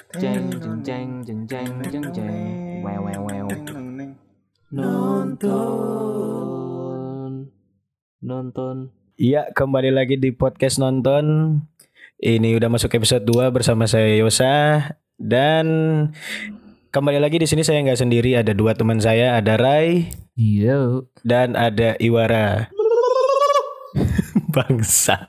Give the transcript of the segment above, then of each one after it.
Jeng jeng jeng jeng jeng jeng jeng. Wow wow wow. Nonton. Nonton. Iya, kembali lagi di podcast nonton. Ini udah masuk episode 2 bersama saya Yosa dan kembali lagi di sini saya nggak sendiri, ada dua teman saya, ada Rai Yo. dan ada Iwara. Bangsa.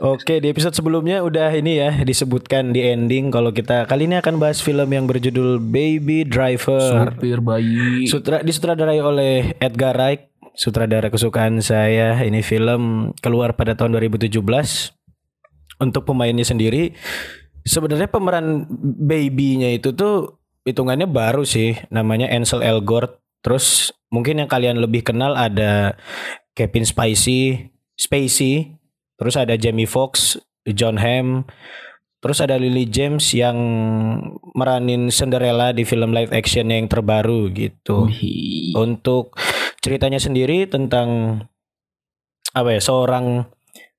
Oke, di episode sebelumnya udah ini ya disebutkan di ending kalau kita kali ini akan bahas film yang berjudul Baby Driver. Supir bayi. Sutra disutradarai oleh Edgar Wright, sutradara kesukaan saya. Ini film keluar pada tahun 2017. Untuk pemainnya sendiri, sebenarnya pemeran baby-nya itu tuh hitungannya baru sih, namanya Ansel Elgort. Terus mungkin yang kalian lebih kenal ada Kevin Spacey, Spacey, terus ada Jamie Foxx, John Hamm, terus ada Lily James yang meranin Cinderella di film live action yang terbaru gitu. Wih. Untuk ceritanya sendiri tentang apa ya seorang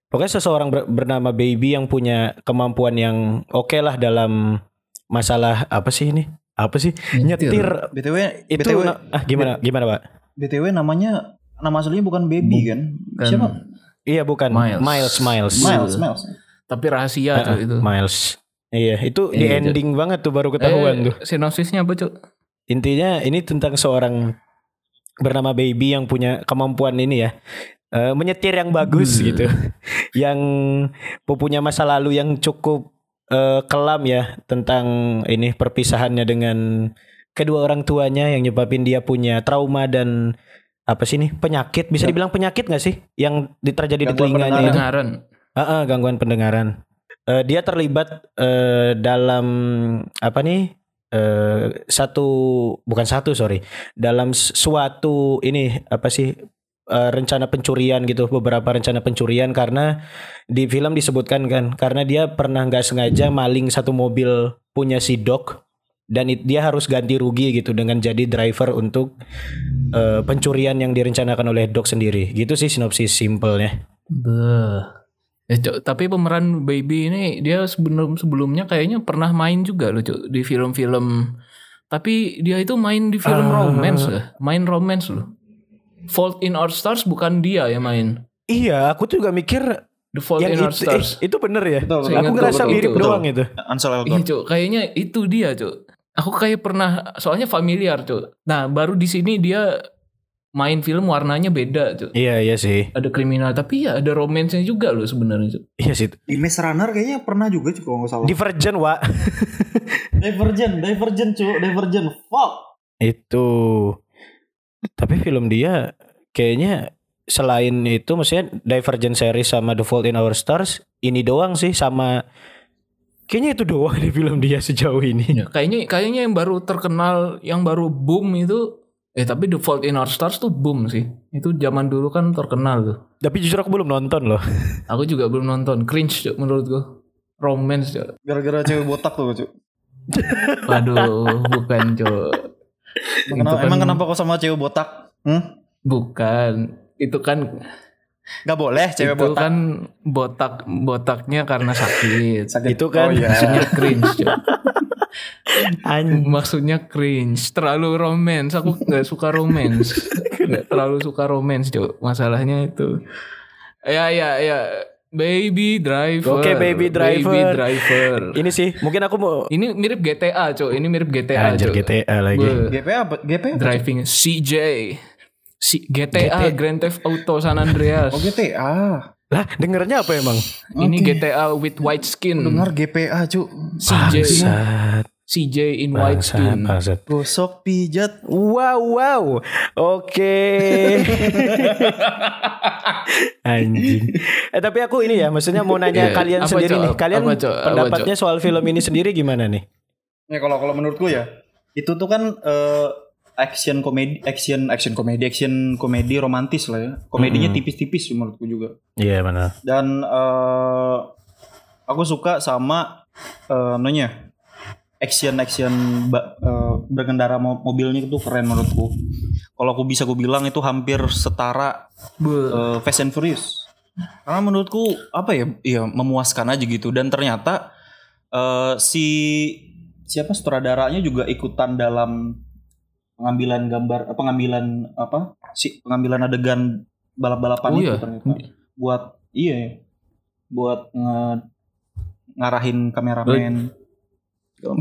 pokoknya seseorang ber- bernama Baby yang punya kemampuan yang oke lah dalam masalah apa sih ini apa sih Nyetir. nyetir BTW itu BTW ah gimana gimana pak BTW namanya nama aslinya bukan baby kan? Kan Siapa? Iya bukan Miles. Miles Miles Miles, Miles. Tapi rahasia Ah, tuh itu. Miles iya itu di Iya, ending banget tuh baru ketahuan Eh, tuh Sinopsisnya apa, Cuk? intinya ini tentang seorang bernama Baby yang punya kemampuan ini ya eh, menyetir yang bagus Hmm. gitu yang punya masa lalu yang cukup eh, kelam ya tentang ini perpisahannya dengan kedua orang tuanya yang nyebabin dia punya trauma dan apa sih nih penyakit bisa Ya. dibilang penyakit gak sih yang di- terjadi di telinganya itu? Pendengaran. Ah, ah, gangguan pendengaran. Eh, dia terlibat eh, dalam apa nih? eh, satu bukan satu sorry dalam suatu ini apa sih eh, rencana pencurian gitu beberapa rencana pencurian karena di film disebutkan kan karena dia pernah nggak sengaja maling satu mobil punya si Doc dan it- dia harus ganti rugi gitu dengan jadi driver untuk eh, pencurian yang direncanakan oleh Doc sendiri gitu sih sinopsis simpelnya Beuh. Ya, Cuk, tapi pemeran baby ini dia sebelum sebelumnya kayaknya pernah main juga loh, Cuk, di film-film. Tapi dia itu main di film Ah. romance ya, main romance loh. Fault in Our Stars bukan dia ya main. Iya, aku tuh juga mikir The Fault yang in Our itu, Stars. eh, itu bener ya. Betul, betul. Aku ngerasa mirip betul. doang itu. Ansel Iya Elgort. cuk, kayaknya itu dia cuk. Aku kayak pernah, soalnya familiar cuk. Nah baru di sini dia main film warnanya beda cuk. Iya iya sih. Ada kriminal, tapi ya ada romansnya juga loh sebenarnya. Iya sih. Di Maze Runner kayaknya pernah juga cuy kalau nggak salah. Divergent wa Divergent, Divergent cuy, Divergent. Fuck. itu. Tapi film dia kayaknya selain itu maksudnya Divergent series sama The Fault in Our Stars ini doang sih sama kayaknya itu doang di film dia sejauh ini. Ya, kayaknya kayaknya yang baru terkenal, yang baru boom itu, eh tapi The Fault in Our Stars tuh boom sih. Itu zaman dulu kan terkenal tuh. Tapi jujur aku belum nonton loh. Aku juga belum nonton, cringe menurut gua. Romance. Gara-gara cewek botak tuh cuy. Waduh, bukan cuk. Emang, kan- emang kenapa kok sama cewek botak? Hmm? Bukan. Itu kan Gak boleh cewek itu botak. kan botak botaknya karena sakit. Sakit. Itu kan- Oh iya. Maksudnya cringe. Maksudnya cringe, terlalu romance. Aku nggak suka romance. Terlalu suka romance, Cok. Masalahnya itu. Ya ya ya. Baby driver. Oke, Baby Driver. Baby driver. ini sih mungkin aku mau Ini mirip GTA, Cok. Ini mirip GTA, anjir Cok. GTA lagi. GPA apa? GPA apa? Driving CJ. Si GTA, GTA. Grand Theft Auto San Andreas. Oh GTA. Lah, dengernya apa emang? Ini Oke. GTA with white skin. Dengar GPA cuy. CJ. Bangsat, CJ in white bangsat, skin. bangsat. Gosok pijat. Wow, wow. Oke. Anjing. Eh tapi aku ini ya, maksudnya mau nanya Iya. kalian Apa, sendiri Cok? nih. Kalian Apa, Cok? Apa, pendapatnya soal film ini sendiri gimana nih? Ya kalau kalau menurutku ya itu tuh kan eh, action komedi, action action komedi, action komedi romantis lah ya. Komedinya Mm-mm. tipis-tipis menurutku juga. Iya benar. Dan eh, aku suka sama eh nonya action action eh, berkendara mo- mobilnya itu keren menurutku. Kalau aku bisa aku bilang itu hampir setara eh, Fast and Furious. Karena menurutku apa ya, ya memuaskan aja gitu dan ternyata Eh, si siapa sutradaranya juga ikutan dalam pengambilan gambar eh, pengambilan apa si pengambilan adegan balap-balapan Oh itu iya. ternyata buat iya ya, buat nge- ngarahin kameramen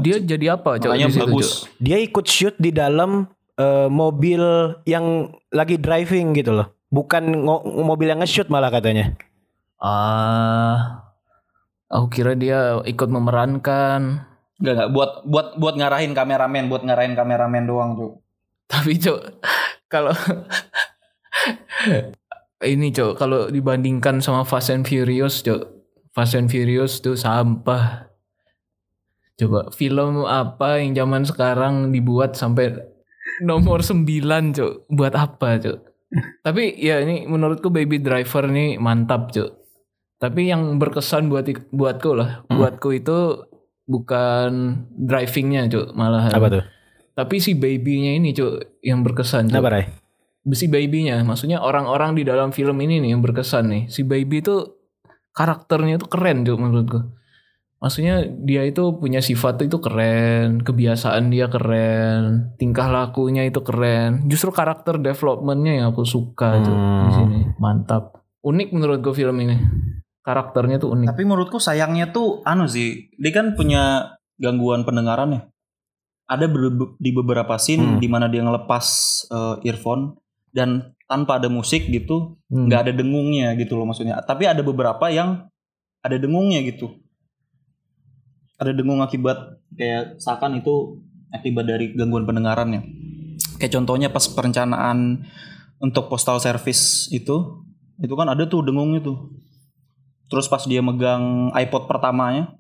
Dia macam. jadi apa makanya di situ, bagus Cok? Dia ikut shoot di dalam eh, mobil yang lagi driving gitu loh. Bukan ngo- mobil yang nge-shoot malah katanya. Ah. Aku kira dia ikut memerankan. Enggak enggak buat buat buat ngarahin kameramen, buat ngarahin kameramen doang, Cuk. Tapi Cok kalau ini Cok kalau dibandingkan sama Fast and Furious Cok. Fast and Furious tuh sampah. Coba film apa yang zaman sekarang dibuat sampai nomor 9 Cok. Buat apa Cok? Tapi ya ini menurutku Baby Driver nih mantap Cok. Tapi yang berkesan buat buatku lah. Hmm. Buatku itu bukan drivingnya Cok malahan. Apa tuh? Tapi si babynya ini Cok yang berkesan. Kenapa Ray? Si babynya maksudnya orang-orang di dalam film ini nih yang berkesan nih. Si baby itu karakternya itu keren Cok menurutku. Maksudnya dia itu punya sifat itu keren, kebiasaan dia keren, tingkah lakunya itu keren. Justru karakter developmentnya yang aku suka tuh Hmm. di sini. Mantap. Unik menurutku film ini. Karakternya tuh unik. Tapi menurutku sayangnya tuh anu sih, dia kan punya gangguan pendengaran ya. Ada di beberapa scene Hmm. di mana dia ngelepas eh, earphone dan tanpa ada musik gitu, Hmm. nggak ada dengungnya gitu loh maksudnya. Tapi ada beberapa yang ada dengungnya gitu. Ada dengung akibat kayak seakan itu akibat dari gangguan pendengarannya. Kayak contohnya pas perencanaan untuk postal service itu, itu kan ada tuh dengungnya tuh. Terus pas dia megang iPod pertamanya,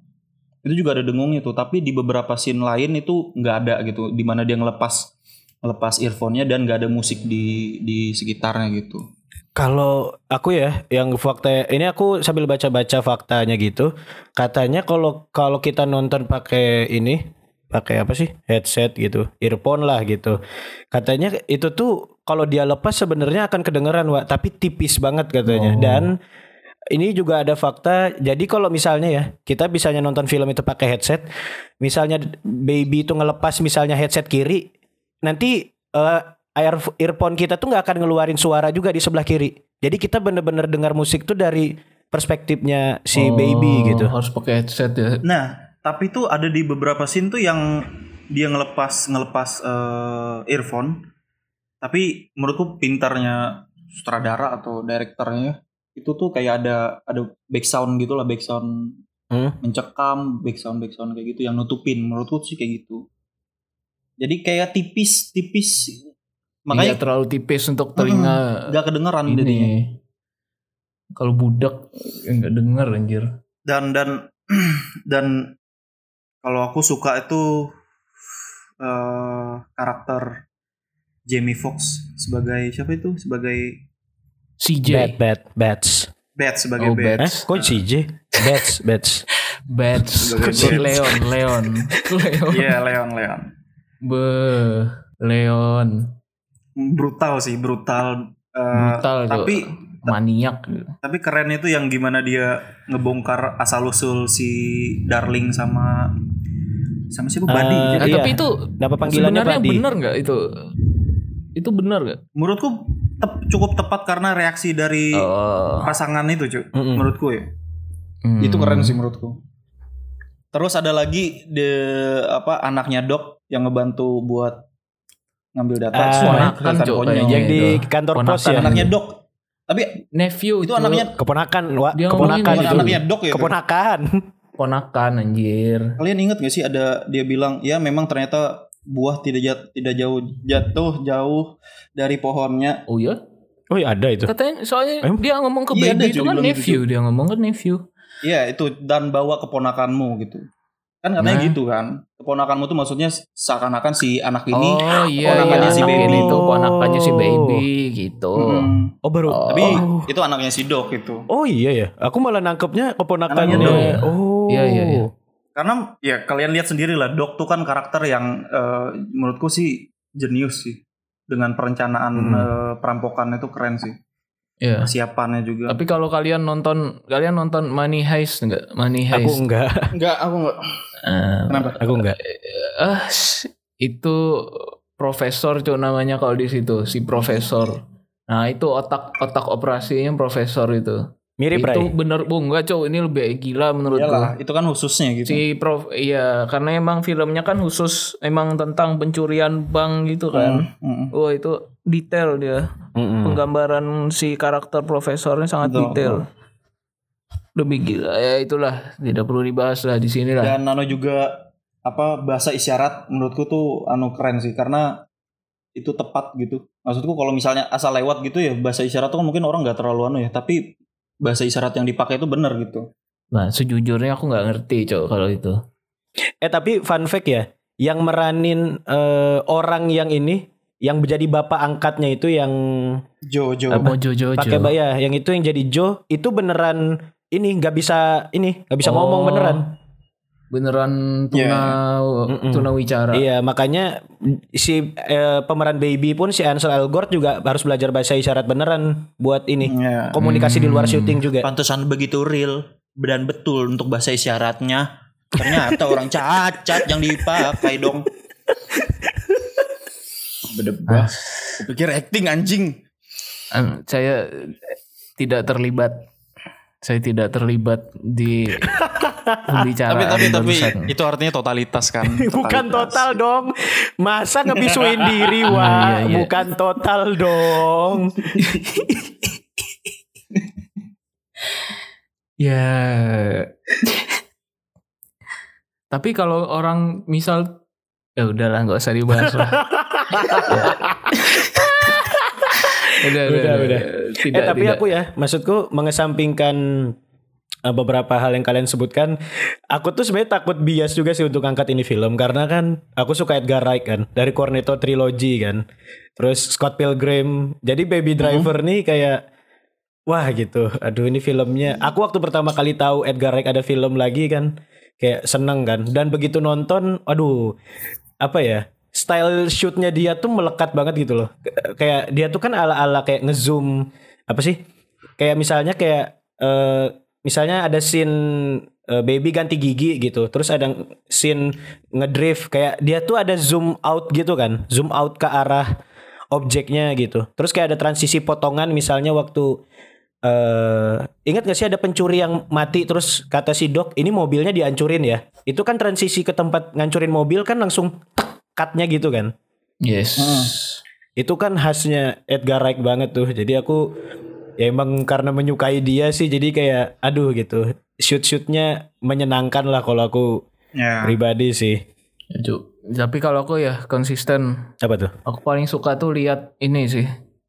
itu juga ada dengungnya tuh. Tapi di beberapa scene lain itu nggak ada gitu, di mana dia ngelepas ngelepas earphone-nya dan nggak ada musik di di sekitarnya gitu. Kalau aku ya yang fakta ini aku sambil baca-baca faktanya gitu. Katanya kalau kalau kita nonton pakai ini pakai apa sih? headset gitu, earphone lah gitu. Katanya itu tuh kalau dia lepas sebenarnya akan kedengeran, Wak, tapi tipis banget katanya. Oh. Dan ini juga ada fakta. Jadi kalau misalnya ya, kita bisanya nonton film itu pakai headset, misalnya baby itu ngelepas misalnya headset kiri, nanti eh, ear earphone kita tuh nggak akan ngeluarin suara juga di sebelah kiri. Jadi kita bener-bener dengar musik tuh dari perspektifnya si Oh, baby gitu. Harus pakai headset ya. Nah, tapi itu ada di beberapa scene tuh yang dia ngelepas ngelepas eh, earphone. Tapi menurutku pintarnya sutradara atau direkturnya itu tuh kayak ada ada back sound gitu lah, back sound Hmm. mencekam, back sound back sound kayak gitu yang nutupin. Menurutku sih kayak gitu. Jadi kayak tipis tipis. Iya Makanya terlalu tipis untuk telinga nggak kedengeran jadinya. ini. Kalau budak ya nggak denger anjir. dan dan dan kalau aku suka itu eh karakter Jamie Foxx sebagai siapa itu sebagai CJ. Bad bad bats. Bat sebagai Oh, Bat. Eh, Bats. kok CJ? Bats bats. Bats. Bats. Leon, Leon. Leon. Iya Leon Leon. Be Leon. Brutal sih brutal. Eh, Brutal tuh. tapi maniak. tapi keren itu yang gimana dia ngebongkar asal usul si Darling sama sama siapa Buddy. Eh, Eh, Iya. Tapi itu Kenapa panggilannya sebenarnya Buddy? bener nggak itu? Itu bener nggak? Menurutku tep- cukup tepat karena reaksi dari Oh. pasangan itu cuy. Mm-mm. Menurutku ya. Hmm. Itu keren sih menurutku. Terus ada lagi the apa anaknya Dok yang ngebantu buat ngambil data. Ponakan, Cok, konyol. kayaknya. Yang di itu. kantor pos ya. Anaknya Dok. Tapi nephew itu anaknya Keponakan, Wak. Dia Keponakan itu. anaknya Dok ya. Keponakan. ponakan anjir. Kalian inget gak sih ada dia bilang ya memang ternyata buah tidak jat, tidak jauh jatuh jauh dari pohonnya. Oh iya? Oh iya ada itu. Katanya soalnya Em? dia ngomong ke Iya, ada baby itu kan gitu, nephew, dia ngomong ke nephew. Iya itu dan bawa keponakanmu gitu. Kan katanya Nah. gitu kan. Keponakanmu tuh maksudnya seakan-akan si anak ini oh iya, ponakannya iya. si anak baby. ini tuh ponakannya si baby gitu. Mm, Oh baru. Oh. tapi Oh. itu anaknya si Dok itu. Oh iya ya. Aku malah nangkepnya keponakannya. Anaknya. Oh. Iya, iya, iya. Karena ya kalian lihat sendiri lah Dok tuh kan karakter yang eh, menurutku sih jenius sih dengan perencanaan Hmm. eh, perampokan itu keren sih. Iya. Persiapannya juga. Tapi kalau kalian nonton kalian nonton Money Heist enggak? Money Aku Heist. enggak. Enggak, aku enggak. Eh, Kenapa? Aku enggak. ah, s- itu profesor cuy namanya kalau di situ si profesor. Nah itu otak otak operasinya profesor itu. Mirip itu Ray. bener bu enggak cow ini lebih gila menurutku. Iyalah, itu kan khususnya gitu. Si prof iya karena emang filmnya kan khusus emang tentang pencurian bank gitu kan. Mm, mm. Wah itu detail dia. Mm-mm. Penggambaran si karakter profesornya sangat Betul. detail. Lebih gila ya itulah tidak perlu dibahas lah di sini lah. Dan Nano juga apa bahasa isyarat menurutku tuh anu keren sih karena itu tepat gitu. Maksudku kalau misalnya asal lewat gitu ya bahasa isyarat tuh kan mungkin orang nggak terlalu anu ya, tapi bahasa isyarat yang dipakai itu benar gitu. Nah sejujurnya aku nggak ngerti cok kalau itu. Eh tapi fun fact ya, yang meranin eh, orang yang ini yang menjadi bapak angkatnya itu yang Jo Jo. Apa Jojo pakai baya, yang itu yang jadi Joe itu beneran ini nggak bisa ini nggak bisa ngomong beneran. Beneran tuna Yeah. Tuna wicara. Iya makanya si eh, pemeran baby pun si Ansel Elgort juga harus belajar bahasa isyarat beneran buat ini Ya. komunikasi di luar Hmm. syuting juga. Pantesan begitu real dan betul untuk bahasa isyaratnya. Ternyata orang cacat yang dipakai dong. Bedebah. Pikir acting anjing. An- saya tidak terlibat. Saya tidak terlibat di tapi tapi tapi itu artinya totalitas kan. Bukan total dong. Masa ngebisuin diri Iya, wah. iya, iya. Bukan total dong. Ya. Tapi kalau orang misal ya udahlah nggak usah dibahas lah. udah, Udah, udah. Tidak, eh tapi tidak. aku ya, maksudku mengesampingkan beberapa hal yang kalian sebutkan, aku tuh sebenarnya takut bias juga sih untuk angkat ini film. Karena kan aku suka Edgar Wright kan dari Cornetto Trilogy kan, terus Scott Pilgrim, jadi Baby Driver nih kayak wah gitu, aduh ini filmnya, aku waktu pertama kali tahu Edgar Wright ada film lagi kan, kayak seneng kan, dan begitu nonton, aduh apa ya style shootnya dia tuh melekat banget gitu loh. Kayak dia tuh kan ala ala kayak ngezoom apa sih? Kayak misalnya kayak eh misalnya ada scene eh, baby ganti gigi gitu terus ada scene ngedrift kayak dia tuh ada zoom out gitu kan zoom out ke arah objeknya gitu. Terus kayak ada transisi potongan misalnya waktu eh ingat gak sih ada pencuri yang mati terus kata si dok ini mobilnya dihancurin ya. Itu kan transisi ke tempat ngancurin mobil kan langsung tek, cutnya gitu kan. Yes. itu kan khasnya Edgar Wright banget tuh. Jadi aku ya emang karena menyukai dia sih jadi kayak aduh gitu shoot shootnya menyenangkan lah kalau aku Ya. pribadi sih Ya. Tapi kalau aku ya konsisten. apa tuh Aku paling suka tuh lihat ini sih.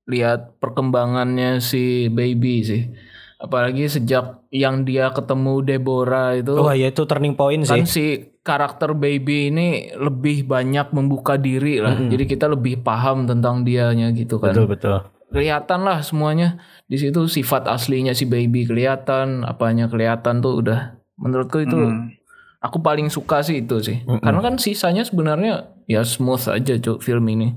Lihat perkembangannya si baby sih. Apalagi sejak yang dia ketemu Deborah itu. oh ya itu turning point kan sih si karakter baby ini lebih banyak membuka diri lah. Jadi kita lebih paham tentang dianya gitu kan. betul betul Kelihatan lah semuanya di situ sifat aslinya si baby kelihatan, apanya kelihatan tuh udah menurutku itu Hmm. aku paling suka sih itu sih. Karena kan sisanya sebenarnya ya smooth aja cuk film ini.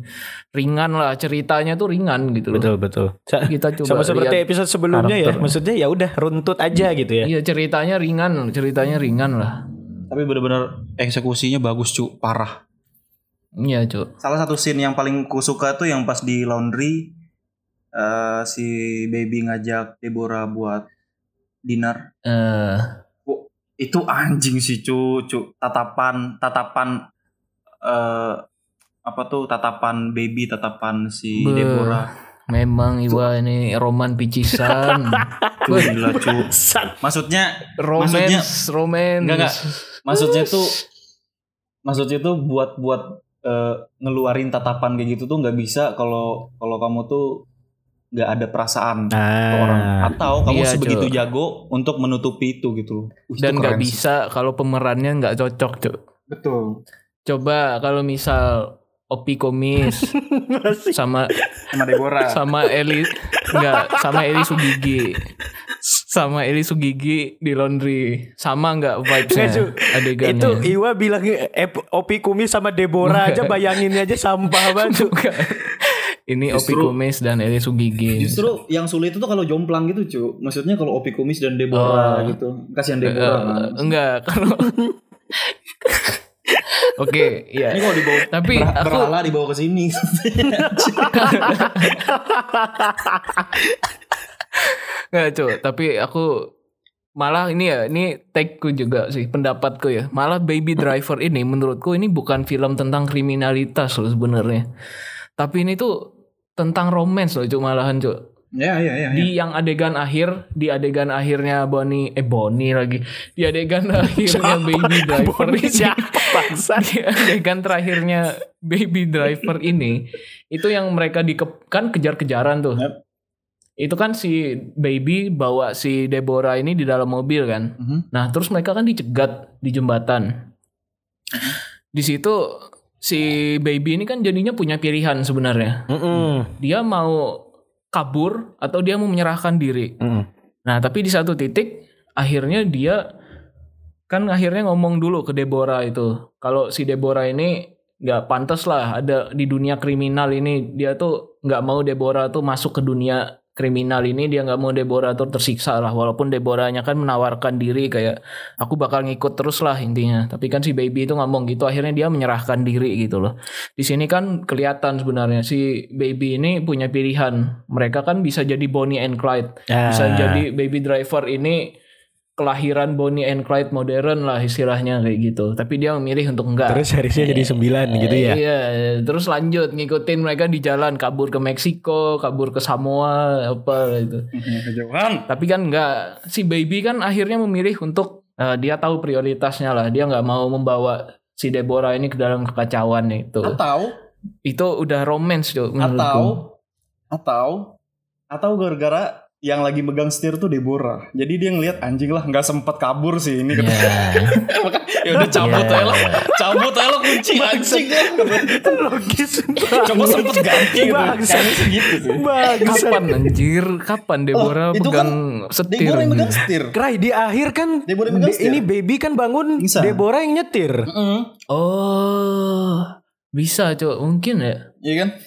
Ringan lah ceritanya tuh ringan gitu loh. betul betul Sa- Kita coba sama seperti episode sebelumnya ya karakter. maksudnya ya udah runtut aja gitu ya Iya ceritanya ringan, ceritanya ringan lah. Tapi benar-benar eksekusinya bagus cu, parah. Iya cuk. Salah satu scene yang paling ku suka tuh yang pas di laundry eh, si baby ngajak Deborah buat dinner. Eh Oh, itu anjing sih cu, cu. Tatapan tatapan eh apa tuh tatapan baby tatapan si Beuh. Deborah. memang Iwa ini roman picisan. Gila cu. Maksudnya maksudnya romance, romance. Enggak, enggak. maksudnya tuh maksudnya tuh buat buat eh, ngeluarin tatapan kayak gitu tuh nggak bisa kalau kalau kamu tuh nggak ada perasaan ke orang. Ah atau kamu Iya, sebegitu Cuk. jago untuk menutupi itu gitu loh. Wih, Dan nggak bisa kalau pemerannya nggak cocok cuk. betul. Coba kalau misal Opi Komis sama sama Deborah. sama Eli enggak sama Eli Sugigi. Sama Eli Sugigi di laundry. Sama nggak vibesnya Nggak, adegannya. Itu Iwa bilang eh, Opi Kumis sama Deborah aja bayanginnya aja sampah banget Ini Opi Justru- Kumis dan Eli Sugigi. Justru yang sulit itu kalau jomplang gitu, cu. Maksudnya kalau Opi Kumis dan Deborah Oh. gitu. Kasihan Deborah Eh, kan. enggak kalau Oke, iya. Ini kalau dibawa Tapi ber- aku berhala dibawa ke sini. Nggak cuy, tapi aku malah ini ya, ini take-ku juga sih, pendapatku ya. Malah Baby Driver ini menurutku ini bukan film tentang kriminalitas loh sebenarnya. Tapi ini tuh tentang romance loh cuy malahan cuy. ya, ya, ya. Di yang adegan akhir, di adegan akhirnya Bonnie, eh Bonnie lagi. Di adegan akhirnya Baby Driver ini. di adegan terakhirnya Baby Driver ini itu yang mereka dike kan kejar-kejaran tuh. Yep. Itu kan si Baby bawa si Deborah ini di dalam mobil kan. Mhm. Nah, terus mereka kan dicegat di jembatan. Di situ si Baby ini kan jadinya punya pilihan sebenarnya. Mm-mm. Dia mau kabur atau dia mau menyerahkan diri. Mm-mm. Nah, tapi di satu titik akhirnya dia kan akhirnya ngomong dulu ke Deborah itu. Kalau si Deborah ini nggak pantas lah ada di dunia kriminal ini dia tuh nggak mau Deborah tuh masuk ke dunia kriminal ini dia nggak mau Deborah tersiksa lah. Walaupun Deborahnya kan menawarkan diri kayak aku bakal ngikut terus lah intinya. Tapi kan si baby itu ngomong gitu akhirnya dia menyerahkan diri gitu loh. Di sini kan kelihatan sebenarnya si baby ini punya pilihan. Mereka kan bisa jadi Bonnie and Clyde. Bisa Ah. jadi baby driver ini kelahiran Bonnie and Clyde modern lah istilahnya kayak gitu tapi dia memilih untuk enggak Terus harusnya jadi sembilan gitu ya. Iya, terus lanjut ngikutin mereka di jalan kabur ke Meksiko, kabur ke Samoa apa gitu. Kejauhan. Tapi kan enggak si baby kan akhirnya memilih untuk eh, dia tahu prioritasnya lah. Dia nggak mau membawa si Deborah ini ke dalam kekacauan itu. Atau Itu udah romance tuh menurutku. atau atau atau gara-gara yang lagi megang setir tuh Deborah. Jadi dia ngelihat anjing lah nggak sempet kabur sih ini. Ya. ya udah cabut Iya. aja lah. Cabut aja lah kunci anjing. Logis Coba sempet ganti gitu. Segitu sih. Bangsa. Kapan anjir? Kapan Deborah Oh, itu pegang kan setir? Deborah yang megang setir. Krai di akhir kan Deborah yang megang de- setir. ini baby kan bangun Bisa. Deborah yang nyetir. Heeh. Oh, bisa cok mungkin ya. Iya kan?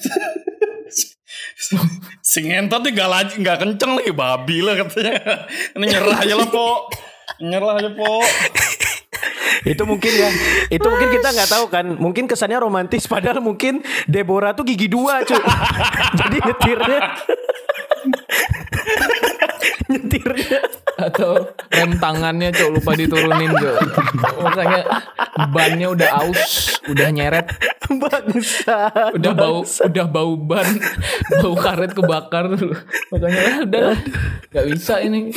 si nih gak, laj- gak kenceng lagi babi lah katanya. Ini nyerah aja lah po. Nyerah aja po. itu mungkin ya. Itu mungkin kita nggak tahu kan. Mungkin kesannya romantis padahal mungkin Deborah tuh gigi dua, cuy. Jadi nyetirnya nyetirnya atau rem tangannya cok lupa diturunin cok. Makanya bannya udah aus udah nyeret. Bangsa. udah bau udah bau ban bau karet kebakar. Makanya ah, udah lah, nggak bisa ini.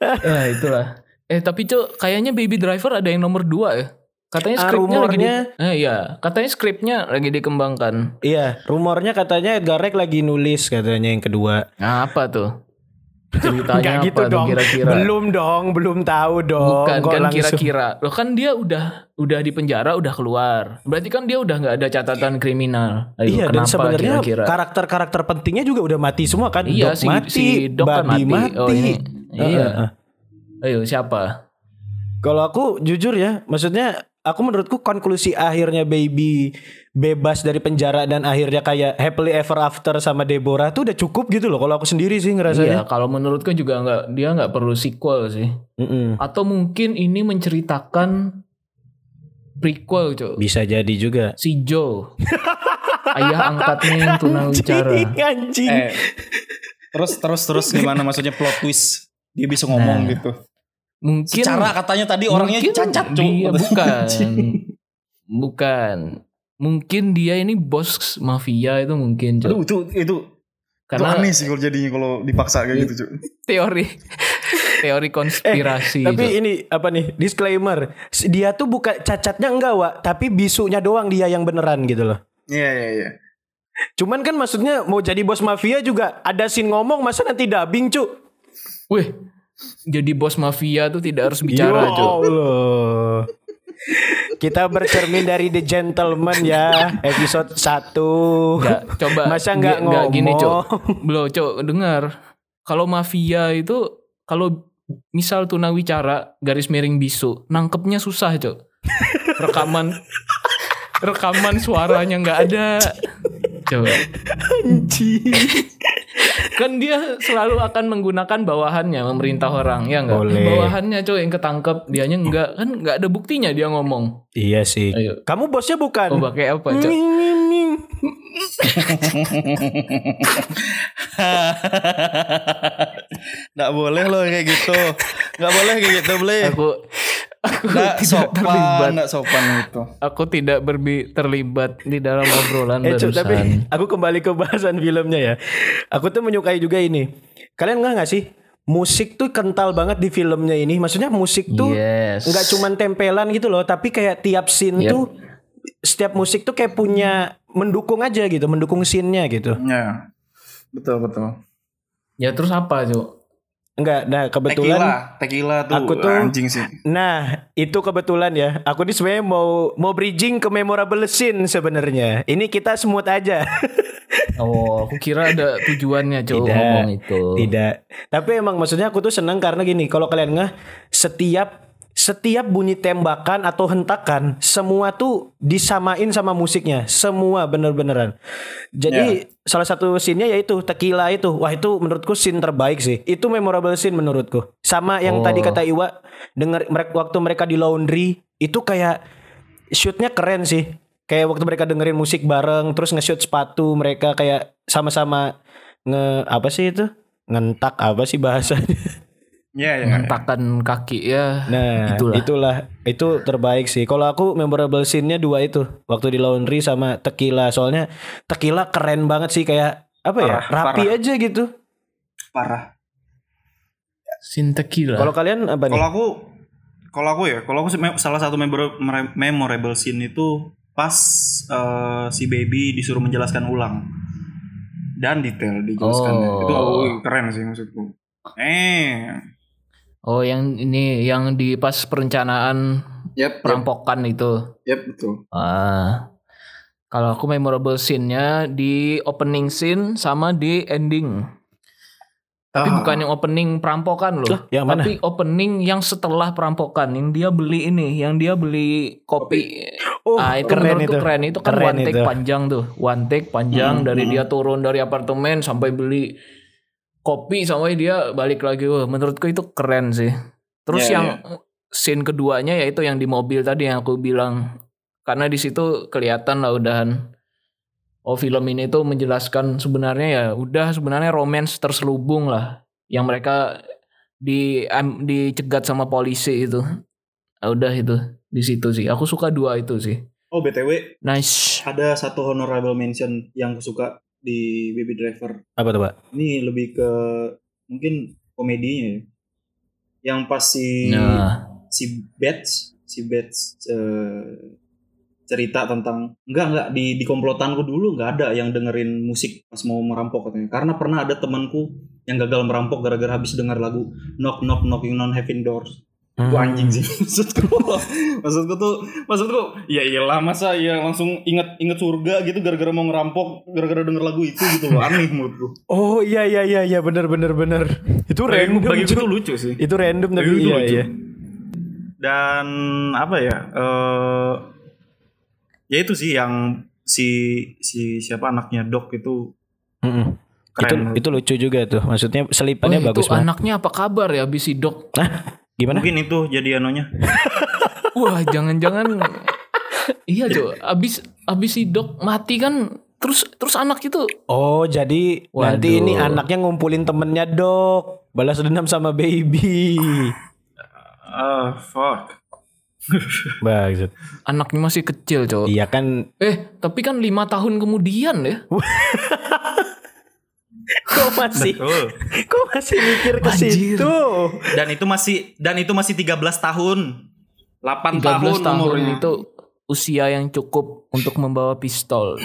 Ya itulah. Eh tapi cok kayaknya baby driver ada yang nomor dua ya. Katanya Ah, skripnya lagi di, eh, iya. Katanya skripnya lagi dikembangkan. Iya, rumornya katanya Edgar Wright lagi nulis katanya yang kedua. nah apa tuh ceritanya Nggak gitu apa dong. kira-kira Belum dong, belum tahu dong. Bukan Kok kan langsung- kira-kira. Loh kan dia udah udah di penjara udah keluar. Berarti kan dia udah nggak ada catatan kriminal. Ayo, Iya dan sebenarnya kira-kira? karakter-karakter pentingnya juga udah mati semua kan. Iya Doc si, mati, si Doc kan mati. mati. Oh ini. Iya. eh, eh. Ayo siapa? Kalau aku jujur ya, maksudnya aku menurutku konklusi akhirnya baby bebas dari penjara dan akhirnya kayak happily ever after sama Deborah tuh udah cukup gitu loh. Kalau aku sendiri sih Iya, ngerasanya. kalau menurutku juga nggak dia nggak perlu sequel sih. Mm-mm. Atau mungkin ini menceritakan prequel, Cok. Bisa jadi juga. Si Joe. Ayah angkatnya yang tunawicara. Anjing, anjing. Eh, terus terus terus gimana maksudnya plot twist? Dia bisa ngomong Nah. gitu. Mungkin Secara katanya tadi orangnya cacat cuy. dia bukan bukan mungkin dia ini bos mafia itu mungkin Cok. Aduh itu itu karena itu aneh sih kalau jadinya kalau dipaksa kayak gitu cuy. teori teori konspirasi Tapi Cok. ini apa nih disclaimer dia tuh bukan cacatnya enggak wa tapi bisunya doang dia yang beneran gitu loh. Iya iya iya. Cuman kan maksudnya mau jadi bos mafia juga ada scene ngomong masa nanti dubbing cu. wih jadi bos mafia tuh tidak harus bicara Ya Cok. Allah. Kita bercermin dari The Gentleman ya episode 1 Nggak, coba Masa nggak nggak gini cok ngomong? belum cok dengar kalau mafia itu kalau misal tunawicara garis miring bisu nangkepnya susah cok rekaman rekaman suaranya nggak ada Coba. Anjing. Kan dia selalu akan menggunakan bawahannya memerintah orang, ya enggak? Boleh. Bawahannya coy yang ketangkep, dianya enggak. Kan enggak ada buktinya dia ngomong. Iya sih. Ayo. Kamu bosnya bukan? Oh, pakai apa, coy? Nggak boleh loh kayak gitu. Nggak boleh kayak gitu, boleh. Aku aku Nggak tidak sopan, terlibat. nggak sopan gitu. Aku tidak berbi terlibat di dalam obrolan Eh, barusan. tapi aku kembali ke bahasan filmnya ya. Aku tuh menyukai juga ini. Kalian nggak nggak sih? Musik tuh kental banget di filmnya ini. Maksudnya musik tuh Yes. nggak cuman tempelan gitu loh, tapi kayak tiap scene Yep. tuh setiap musik tuh kayak punya mendukung aja gitu, mendukung scene-nya gitu. Ya. Betul, betul. Ya terus apa, Cuk? Enggak, nah kebetulan Tequila, tequila tuh, Aku tuh- anjing sih. Nah, itu kebetulan ya. Aku ini sebenarnya mau mau bridging ke memorable scene sebenarnya. Ini kita semut aja. Oh, aku kira ada tujuannya, Tidak. ngomong itu. Tidak. Tapi emang maksudnya aku tuh seneng karena gini, kalau kalian nggak setiap setiap bunyi tembakan atau hentakan semua tuh disamain sama musiknya, semua bener-beneran. Jadi salah satu scene-nya yaitu tequila itu. Wah, itu menurutku scene terbaik sih. Itu memorable scene menurutku. Sama yang Oh. tadi kata Iwa, denger mereka waktu mereka di laundry itu kayak shootnya keren sih. Kayak waktu mereka dengerin musik bareng, terus nge-shoot sepatu mereka kayak sama-sama nge apa sih itu? Ngentak apa sih bahasanya? Iya, iya. Hentakan kaki ya. Nah, Itulah. itulah. Itu terbaik sih. Kalau aku memorable scene-nya dua itu, waktu di laundry sama tequila. Soalnya tequila keren banget sih kayak apa ya? Parah, Rapi parah. aja gitu. Parah. Sin tequila. Kalau kalian apa nih? Kalau aku kalau aku ya, kalau aku salah satu memorable scene itu pas eh, si baby disuruh menjelaskan ulang dan detail dijelaskannya. Oh. Itu oh, keren sih maksudku. Eh, Oh, yang ini yang di pas perencanaan yep, yep, perampokan itu. yep, betul. Ah. Kalau aku memorable scene-nya di opening scene sama di ending. Tapi Ah. bukan yang opening perampokan loh. Lah, yang mana? Tapi opening yang setelah perampokan yang dia beli ini, yang dia beli kopi. Oh, ah, itu keren itu. keren. Itu kan Keren one take itu. panjang tuh. One take panjang dari dia turun dari apartemen sampai beli kopi sampai dia balik lagi. Wah, menurutku itu keren sih. Terus Iya, yang scene keduanya yaitu yang di mobil tadi yang aku bilang. Karena di situ kelihatan lah udahan Oh film ini tuh menjelaskan sebenarnya ya udah sebenarnya romance terselubung lah yang mereka di am- dicegat sama polisi itu. Ah, udah itu di situ sih. Aku suka dua itu sih. Oh btw Nice. ada satu honorable mention yang aku suka di Baby Driver. Apa tuh, Pak? Ini lebih ke mungkin komedinya ya. Yang pas si Nah, si Bets si Bets eh, cerita tentang enggak enggak di di komplotanku dulu enggak ada yang dengerin musik pas mau merampok katanya karena pernah ada temanku yang gagal merampok gara-gara habis dengar lagu knock knock knocking on heaven doors itu Hmm. anjing sih maksudku maksudku tuh maksudku ya iyalah masa ya langsung inget inget surga gitu gara-gara mau ngerampok gara-gara denger lagu itu gitu loh aneh menurutku Oh iya iya iya iya benar benar benar. Itu random. bagiku Cuk. tuh lucu sih Itu random tapi tuh iya lucu. iya. dan apa ya eh ya itu sih yang si si siapa anaknya dok itu Mm-mm. Itu keren itu lucu juga tuh. Maksudnya oh, selipannya itu bagus banget. anaknya apa kabar ya abis sidok? Gimana? mungkin itu jadi anunya. Wah jangan-jangan. Iya Jo. Abis abis sidok mati kan terus terus anak itu. Oh jadi nanti Waduh. ini anaknya ngumpulin temennya dok. Balas dendam sama baby. Ah fuck. Bagus anaknya masih kecil Jo. Iya kan. Eh tapi kan lima tahun kemudian ya. Kok masih Betul. Kok masih mikir ke situ? Dan itu masih dan itu masih 13 tahun. 8 13 tahun, tahun umurnya. itu usia yang cukup untuk membawa pistol.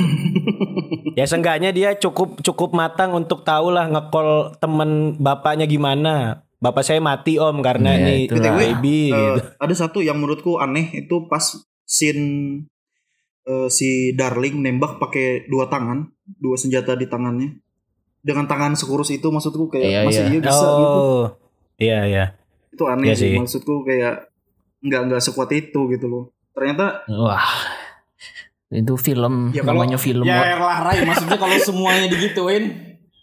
Ya seenggaknya dia cukup cukup matang untuk tahu lah ngekol temen bapaknya gimana. Bapak saya mati om karena Iya, ini itulah. baby Eh, gitu. ada satu yang menurutku aneh itu pas scene eh, si Darling nembak pakai dua tangan dua senjata di tangannya dengan tangan sekurus itu maksudku kayak Iya, masih iya. iya bisa gitu Oh Iya iya itu aneh Iya sih. sih. maksudku kayak nggak nggak sekuat itu gitu loh ternyata Wah. Itu film Ya kalau- namanya film. Ya lah Rai, maksudnya kalau semuanya digituin,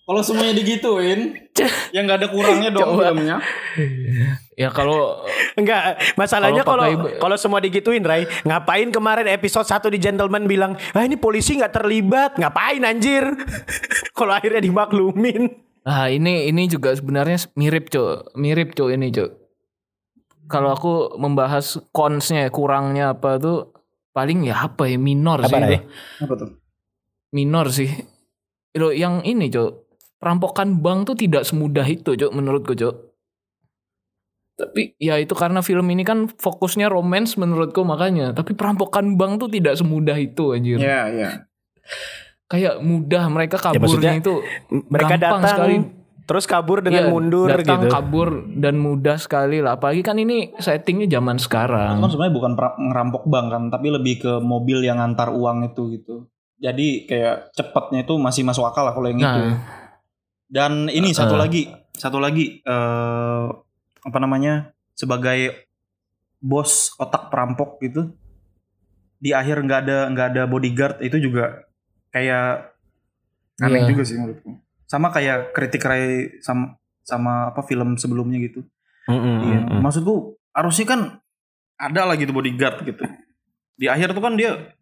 kalau semuanya digituin, ya nggak ada kurangnya dong Coba. filmnya. Ya kalau Enggak, masalahnya Kalau kalau pakai- kalau semua digituin, Ray, ngapain kemarin episode 1 di Gentleman bilang, "Ah, ini polisi nggak terlibat." Ngapain anjir? kalau akhirnya dimaklumin. Nah ini ini juga sebenarnya mirip cok, mirip cok ini cok. Kalau aku membahas consnya, kurangnya apa tuh paling ya apa ya minor Apa, sih itu. Apa tuh? Minor sih. Itu yang ini cok, perampokan bank tuh tidak semudah itu cok menurutku cok. Tapi ya itu karena film ini kan fokusnya romance menurutku makanya. Tapi perampokan bank tuh tidak semudah itu anjir. Ya, ya. Kayak mudah mereka maksudnya kaburnya itu Mereka gampang datang sekali. terus kabur dengan Iya, mundur datang, gitu. kabur dan mudah sekali lah. Apalagi kan ini settingnya zaman Itu sekarang. kan sebenarnya bukan ngerampok bank kan, tapi lebih ke mobil yang ngantar uang itu gitu. Jadi kayak cepatnya itu masih masuk akal lah kalau yang itu. Nah, Dan ini satu Eh. lagi, satu lagi eh apa namanya? sebagai bos otak perampok gitu. Di akhir nggak ada nggak ada bodyguard itu juga kayak aneh Iya. juga sih menurutku. Sama kayak kritik Ray sama sama apa film sebelumnya gitu. Mm-mm, Iya. mm-mm. Maksudku harusnya kan ada lah gitu bodyguard gitu. Di akhir tuh kan dia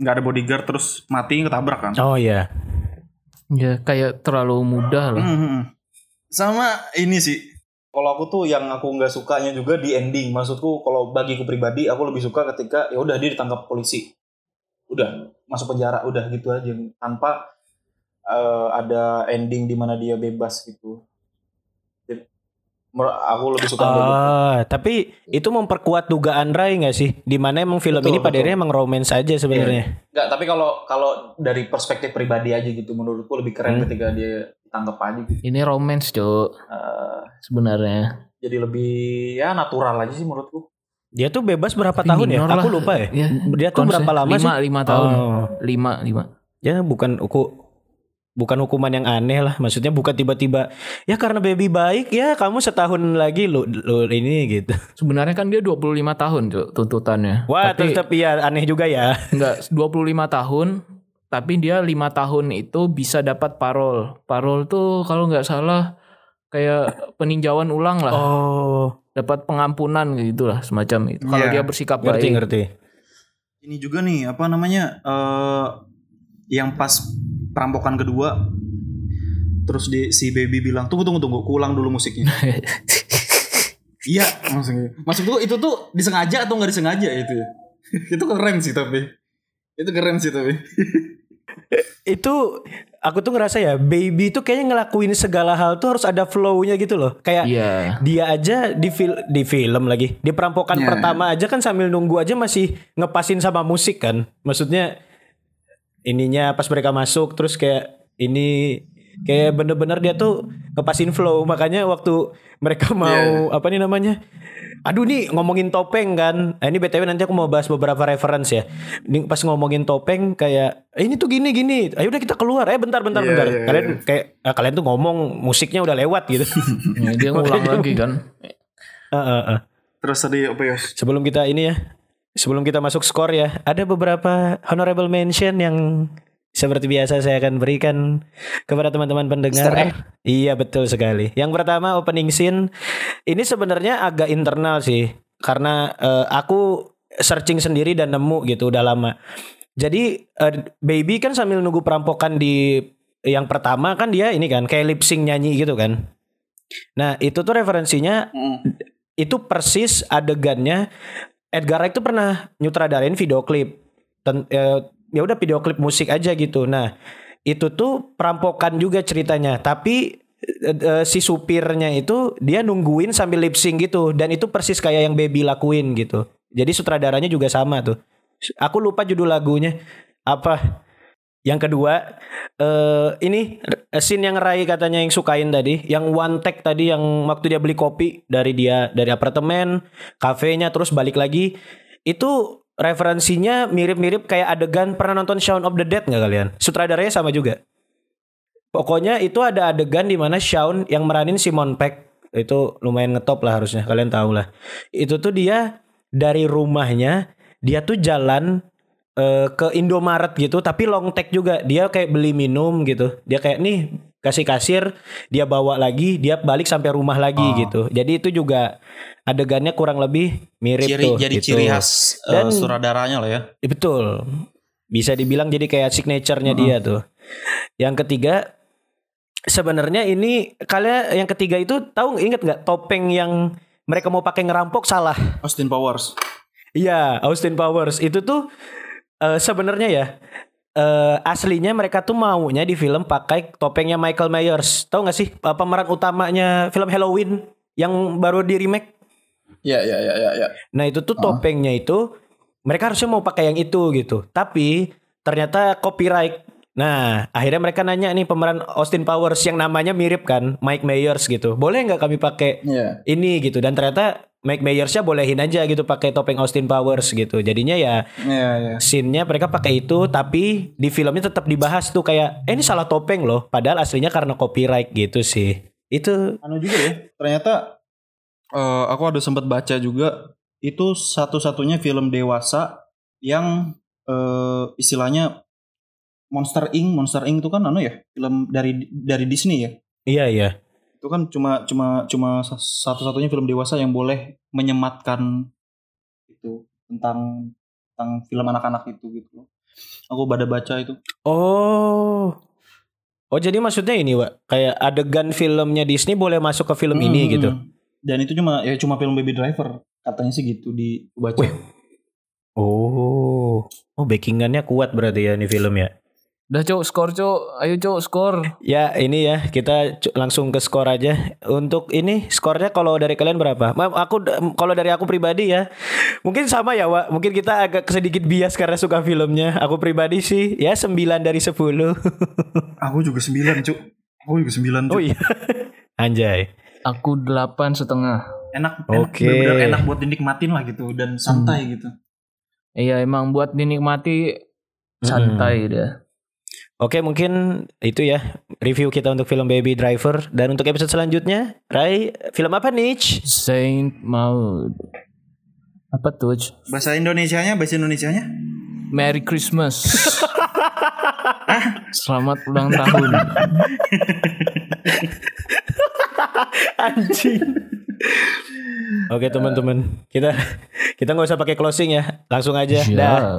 nggak ada bodyguard terus mati ketabrak kan. Oh iya. ya kayak terlalu mudah lah. Mhm. Sama ini sih. Kalau aku tuh yang aku nggak sukanya juga di ending. Maksudku kalau bagiku pribadi aku lebih suka ketika ya udah dia ditangkap polisi. Udah masuk penjara udah gitu aja tanpa eh, ada ending di mana dia bebas gitu. Aku lebih suka gitu. Ah, tapi itu memperkuat dugaan Ray nggak sih? Di mana emang film Betul, ini pada akhirnya emang romance aja sebenarnya. Enggak, tapi kalau kalau dari perspektif pribadi aja gitu menurutku lebih keren Hmm. ketika dia ditangkap aja gitu. Ini romance cok Eh, sebenarnya. jadi lebih ya natural aja sih menurutku. Dia tuh bebas berapa Tapi tahun ya? minor Aku lah. lupa ya. Ya, Dia tuh berapa lama lima, sih? Lima tahun. Oh. Lima lima. Ya bukan uku bukan hukuman yang aneh lah. Maksudnya bukan tiba-tiba ya karena baby baik ya kamu setahun lagi lu, lu ini gitu. Sebenarnya kan dia 25 tahun cok tuntutannya. Wah, tapi tetap ya aneh juga ya. enggak 25 tahun tapi dia lima tahun itu bisa dapat parol. Parol tuh kalau nggak salah kayak peninjauan ulang lah. Oh, dapat pengampunan gitu lah semacam itu. Kalau Iya. dia bersikap ngerti baik. ngerti. Ini juga nih apa namanya eh yang pas perampokan kedua terus di, si baby bilang tunggu tunggu tunggu ku ulang dulu musiknya. iya maksudnya. Maksudku itu tuh disengaja atau nggak disengaja itu? ya? itu keren sih tapi. Itu keren sih tapi. Itu aku tuh ngerasa ya baby itu kayaknya ngelakuin segala hal tuh harus ada flow-nya gitu loh. Kayak Iya. dia aja di fil di film lagi di perampokan Iya. pertama aja kan sambil nunggu aja masih ngepasin sama musik kan maksudnya ininya pas mereka masuk terus kayak ini kayak bener-bener dia tuh ngepasin flow. Makanya waktu mereka mau apa nih namanya aduh nih ngomongin topeng kan. Nah, ini btw nanti aku mau bahas beberapa reference ya. Ini pas ngomongin topeng kayak "Eh, ini tuh gini gini. Ayo udah kita keluar. Eh bentar bentar Iya, bentar. iya, kalian kayak ah, kalian tuh ngomong musiknya udah lewat gitu. Ya, dia ngulang lagi kan. Ah, ah, ah. Terus tadi apa ya? Sebelum kita ini ya, sebelum kita masuk skor ya, ada beberapa honorable mention yang seperti biasa saya akan berikan kepada teman-teman pendengar. Egg. Iya betul sekali. Yang pertama opening scene ini sebenarnya agak internal sih, karena eh, aku searching sendiri dan nemu gitu udah lama. Jadi eh, baby kan sambil nunggu perampokan di yang pertama kan dia ini kan kayak lip sync nyanyi gitu kan. Nah itu tuh referensinya itu persis adegannya Edgar Wright tuh pernah nyutradarin video klip Ten- eh, ya udah video klip musik aja gitu. Nah itu tuh perampokan juga ceritanya. Tapi eh, eh, si supirnya itu dia nungguin sambil lip sync gitu. Dan itu persis kayak yang Baby lakuin gitu. Jadi sutradaranya juga sama tuh. Aku lupa judul lagunya. Apa? Yang kedua eh ini scene yang Rai katanya yang sukain tadi, yang one take tadi yang waktu dia beli kopi dari dia dari apartemen, kafenya terus balik lagi. Itu referensinya mirip-mirip kayak adegan pernah nonton Shaun of the Dead nggak kalian? Sutradaranya sama juga. Pokoknya itu ada adegan di mana Shaun yang meranin Simon Peck itu lumayan ngetop lah harusnya kalian tahu lah. Itu tuh dia dari rumahnya dia tuh jalan eh, ke Indomaret gitu tapi long take juga dia kayak beli minum gitu dia kayak nih kasih kasir dia bawa lagi dia balik sampai rumah lagi Oh. gitu jadi itu juga adegannya kurang lebih mirip Ciri tuh jadi gitu. ciri khas eh, Dan- sutradaranya lah ya. Eh, betul bisa dibilang jadi kayak signaturenya dia tuh yang ketiga sebenarnya ini kalian yang ketiga itu tahu inget nggak topeng yang mereka mau pakai ngerampok salah Austin Powers. Iya, Austin Powers itu tuh eh, sebenarnya ya eh, aslinya mereka tuh maunya di film pakai topengnya Michael Myers. Tahu nggak sih pemeran utamanya film Halloween yang baru di remake? Ya ya ya ya ya. Nah itu tuh topengnya itu mereka harusnya mau pakai yang itu gitu. Tapi ternyata copyright. Nah akhirnya mereka nanya nih pemeran Austin Powers yang namanya mirip kan Mike Myers gitu. Boleh nggak kami pakai Iya. ini gitu? Dan ternyata Mike Myersnya bolehin aja gitu pakai topeng Austin Powers gitu. Jadinya ya Iya iya. scene-nya mereka pakai itu tapi di filmnya tetap dibahas tuh kayak eh ini salah topeng loh padahal aslinya karena copyright gitu sih itu Anu juga ya. Ternyata eh, aku ada sempat baca juga itu satu-satunya film dewasa yang eh, istilahnya Monster Inc. Monster Inc. itu kan anu ya film dari dari Disney ya. iya iya Itu kan cuma cuma cuma satu-satunya film dewasa yang boleh menyematkan itu tentang tentang film anak-anak itu gitu loh. Aku pada baca itu. oh oh jadi maksudnya ini Wak kayak adegan filmnya Disney boleh masuk ke film ini Hmm, gitu Dan itu cuma ya cuma film Baby Driver katanya sih gitu di baca. Wih. oh oh backingannya kuat berarti ya ini film ya Udah cok skor cok. Ayo cok skor. Ya ini ya kita langsung ke skor aja. Untuk ini skornya kalau dari kalian berapa? Ma- Aku kalau dari aku pribadi ya mungkin sama ya Wak. Mungkin kita agak sedikit bias karena suka filmnya. Aku pribadi sih ya 9 dari 10 Aku juga sembilan cuk. Aku juga sembilan cuk. Oh iya. Anjay. Aku delapan setengah. Enak, enak Oke. bener-bener enak buat dinikmatin lah gitu dan santai gitu. Iya emang buat dinikmati santai dah. Oke mungkin itu ya review kita untuk film Baby Driver dan untuk episode selanjutnya Rai film apa nih? Saint Maud. Apa tuh? Bahasa Indonesianya, bahasa Indonesianya? Merry Christmas. Selamat ulang tahun. Anjing. Oke teman-teman kita kita nggak usah pakai closing ya langsung aja. Dah. Ya.